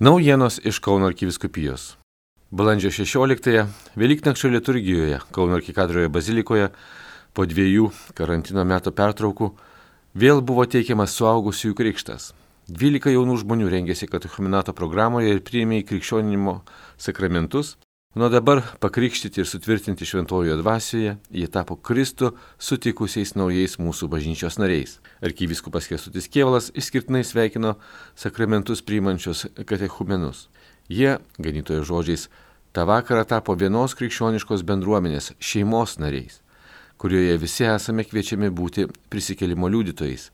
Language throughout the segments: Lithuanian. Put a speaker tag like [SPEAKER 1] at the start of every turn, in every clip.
[SPEAKER 1] Naujienos iš Kauno arkiviskupijos. Balandžio 16-ąją Velyknakčio liturgijoje Kauno arkikadroje bazilikoje po dviejų karantino metų pertraukų vėl buvo teikiamas suaugusiųjų krikštas. 12 jaunų žmonių rengėsi katechumenato programoje ir priėmė į krikščionimo sakramentus, Nuo dabar pakrikštyti ir sutvirtinti šventojoje dvasioje, jie tapo Kristų sutikusiais naujais mūsų bažnyčios nariais. Arkivyskupas Kesutis Kievalas išskirtinai sveikino sakramentus priimančius katechumenus. Jie, ganytojo žodžiais, tą vakarą tapo vienos krikščioniškos bendruomenės šeimos nariais, kurioje visi esame kviečiami būti prisikelimo liudytojais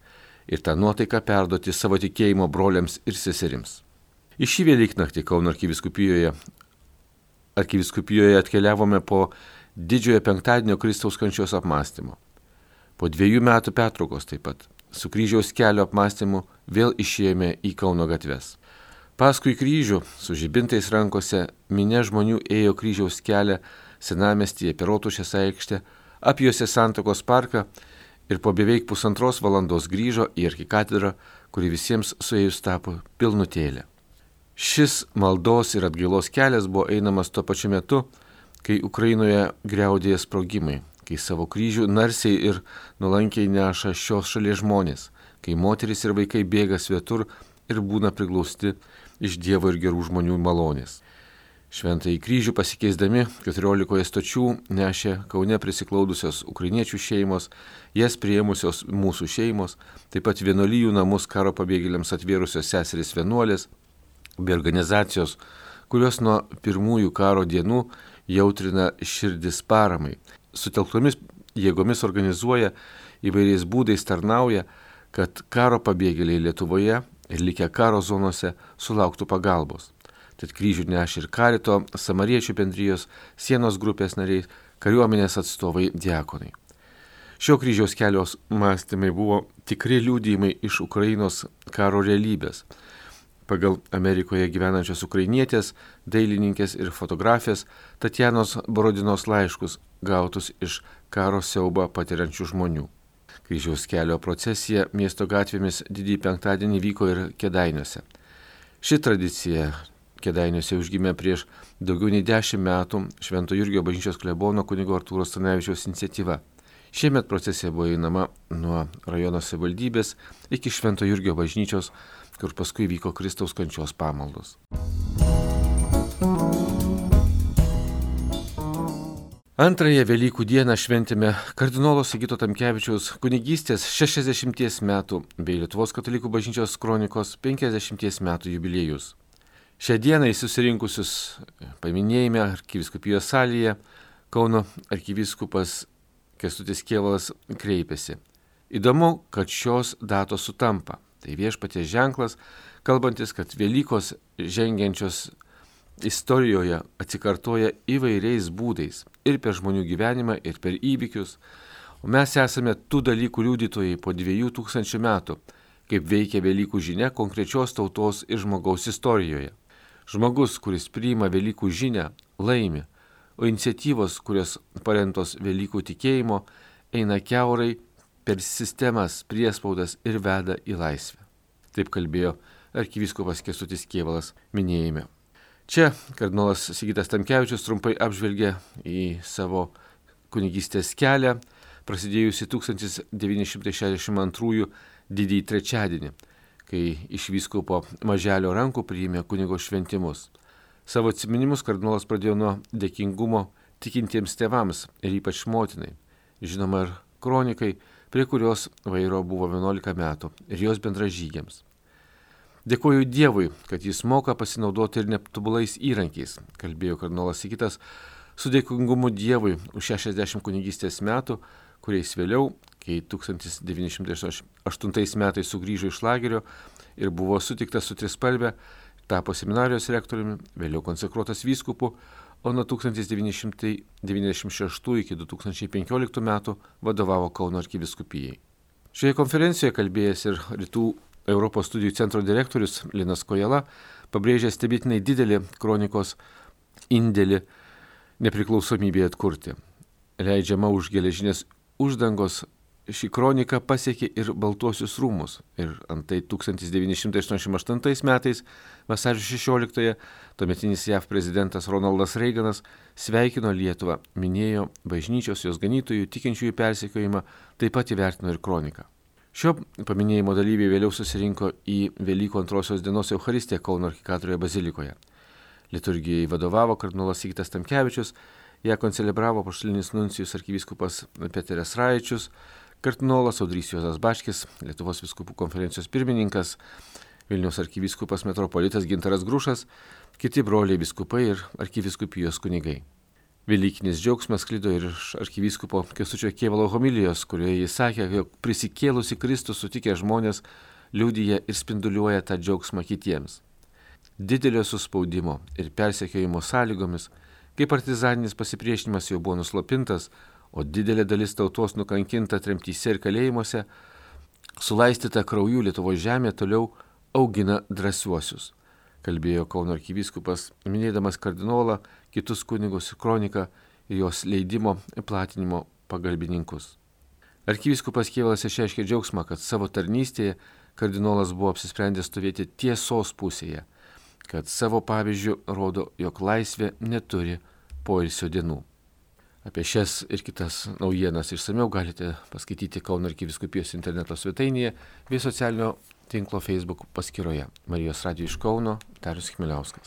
[SPEAKER 1] ir tą nuotaiką perduoti savo tikėjimo broliams ir seserims. Į šį Velyknaktį Kauno arkiviskupijoje arkiviskupijoje atkeliavome po didžiojo penktadienio Kristaus kančios apmąstymo. Po dviejų metų pertraukos taip pat su kryžiaus kelio apmąstymu vėl išėjome į Kauno gatves. Paskui kryžių su žibintais rankose minė žmonių ėjo kryžiaus kelią senamestyje per Rotušės aikštę, apjuose Santokos parką ir po beveik pusantros valandos grįžo į arkikatedrą, kuri visiems suėjus tapo pilnutėlė. Šis maldos ir atgailos kelias buvo einamas tuo pačiu metu, kai Ukrainoje greudėja sprogimai, kai savo kryžių narsiai ir nuolankiai neša šios šalies žmonės, kai moteris ir vaikai bėga svetur ir būna priglausti iš Dievo ir gerų žmonių malonės. Šventai kryžių pasikeisdami 14 stočių nešė Kaune prisiklaudusios ukrainiečių šeimos, jas prieimusios mūsų šeimos, taip pat vienolyjų namus karo pabėgėliams atvėrusios seserys vienuolės, bei organizacijos, kurios nuo pirmųjų karo dienų jautrina širdis paramai. Sutelktomis jėgomis organizuoja įvairiais būdais tarnauja, kad karo pabėgėliai Lietuvoje ir likę karo zonose sulauktų pagalbos. Tad kryžių neš ir karito, samariečių bendrijos, sienos grupės nariai, kariuomenės atstovai, diakonai. Šio kryžiaus kelios mąstymai buvo tikri liūdėjimai iš Ukrainos karo realybės pagal Amerikoje gyvenančios ukrainietės, dailininkės ir fotografės Tatjanos Borodinos laiškus gautus iš karo siaubą patiriančių žmonių. Kryžiaus kelio procesija miesto gatvėmis didį penktadienį vyko ir Kedainiuose. Ši tradicija Kedainiuose užgimė prieš daugiau nei dešimt metų Švento Jurgio bažnyčios klebono kunigo Artūro Stanevičiaus iniciatyva. Šiemet procesija buvo einama nuo rajono savivaldybės iki Švento Jurgio bažnyčios kur paskui vyko Kristaus kančios pamaldos. Antrąją Velykų dieną šventėme kardinolo Sigito Tamkevičiaus kunigystės 60 metų bei Lietuvos katalikų bažnyčios kronikos 50 metų jubiliejus. Šią dieną į susirinkusius paminėjime arkiviskupijos salėje Kauno arkiviskupas Kestutis Kievalas kreipėsi. Įdomu, kad šios datos sutampa. Tai viešpaties ženklas, kalbantis, kad Velykos žengiančios istorijoje atsikartoja įvairiais būdais ir per žmonių gyvenimą, ir per įvykius. O mes esame tų dalykų liudytojai po dviejų tūkstančių metų, kaip veikia Velykų žinia konkrečios tautos ir žmogaus istorijoje. Žmogus, kuris priima Velykų žinę, laimi, o iniciatyvos, kurios paremtos Velykų tikėjimo, eina keurai per sistemas priespaudas ir veda į laisvę. Taip kalbėjo arkivyskupas Kesutis Kievalas minėjime. Čia kardinolas Sigitas Tamkevičius trumpai apžvelgė į savo kunigystės kelią, prasidėjusi 1962 didįjį trečiadienį, kai iš vyskupo maželio rankų priėmė kunigo šventimus. Savo atsiminimus kardinolas pradėjo nuo dėkingumo tikintiems tėvams ir ypač motinai. Žinoma, ir kronikai prie kurios vairo buvo 11 metų, ir jos bendražygiams. Dėkuoju Dievui, kad jis moka pasinaudoti ir netobulais įrankiais, kalbėjo kardinolas Sikitas, su dėkingumu Dievui už 60 kunigystės metų, kuriais vėliau, kai 1908 metais sugrįžo iš lagerio ir buvo sutiktas su trispalve, tapo seminarijos rektoriumi, vėliau konsekruotas vyskupu, o nuo 1996 iki 2015 metų vadovavo Kauno arkiviskupijai. Šioje konferencijoje kalbėjęs ir Rytų Europos studijų centro direktorius Linas Kojala pabrėžė stebėtinai didelį kronikos indėlį nepriklausomybėje atkurti. Leidžiama už geležinės uždangos ši kronika pasiekė ir Baltuosius rūmus. Ir antai 1988 metais, vasario 16-ąją, tuometinis JAV prezidentas Ronaldas Reaganas sveikino Lietuvą, minėjo bažnyčios jos ganytojų tikinčiųjų persekiojimą, taip pat įvertino ir kroniką. Šio paminėjimo dalyviai vėliau susirinko į Velykų antrosios dienos Eucharistiją Kauno arkikatorioje bazilikoje. Liturgijai vadovavo kardinolas Sigitas Tamkevičius, ją koncelebravo pašalinis nuncijus arkivyskupas Peteris Raičius, kardinolas Audrys Juozas Baškis, Lietuvos viskupų konferencijos pirmininkas, Vilniaus arkivyskupas metropolitas Gintaras Grušas, kiti broliai viskupai ir arkiviskupijos kunigai. Velykinis džiaugsmas klydo ir iš arkivyskupo Kesučio Kievalo homilijos, kurioje jis sakė, jog prisikėlusi Kristus sutikę žmonės liūdija ir spinduliuoja tą džiaugsmą kitiems. Didelio suspaudimo ir persekiojimo sąlygomis, kai partizaninis pasipriešinimas jau buvo nuslopintas, o didelė dalis tautos nukankinta tremtyse ir kalėjimuose, sulaistyta kraujų Lietuvo žemė toliau augina drąsiuosius kalbėjo Kauno arkivyskupas, minėdamas kardinolą, kitus kunigus, kroniką ir jos leidimo platinimo pagalbininkus. Arkivyskupas Kievalas išreiškė džiaugsmą, kad savo tarnystėje kardinolas buvo apsisprendęs stovėti tiesos pusėje, kad savo pavyzdžių rodo, jog laisvė neturi poilsio dienų. Apie šias ir kitas naujienas išsameu galite paskaityti Kauno arkiviskupijos interneto svetainėje bei socialinio tinklo Facebook paskyroje. Marijos Radio iš Kauno, Darius Chmeliauskas.